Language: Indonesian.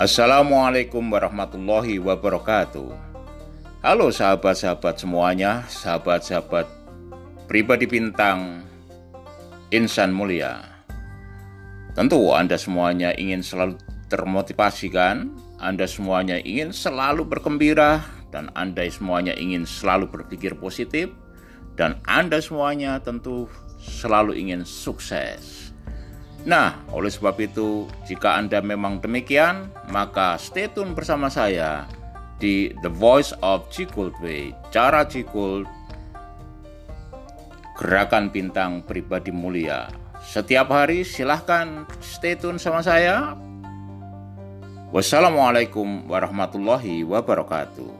Assalamualaikum warahmatullahi wabarakatuh. Halo sahabat-sahabat semuanya, sahabat-sahabat pribadi bintang insan mulia. Tentu Anda semuanya ingin selalu termotivasi kan? Anda semuanya ingin selalu bergembira dan Anda semuanya ingin selalu berpikir positif dan Anda semuanya tentu selalu ingin sukses. Nah, oleh sebab itu, jika Anda memang demikian, maka stay tune bersama saya di The Voice of Cikult Way, cara Cikult, gerakan bintang pribadi mulia. Setiap hari silahkan stay tune sama saya. Wassalamualaikum warahmatullahi wabarakatuh.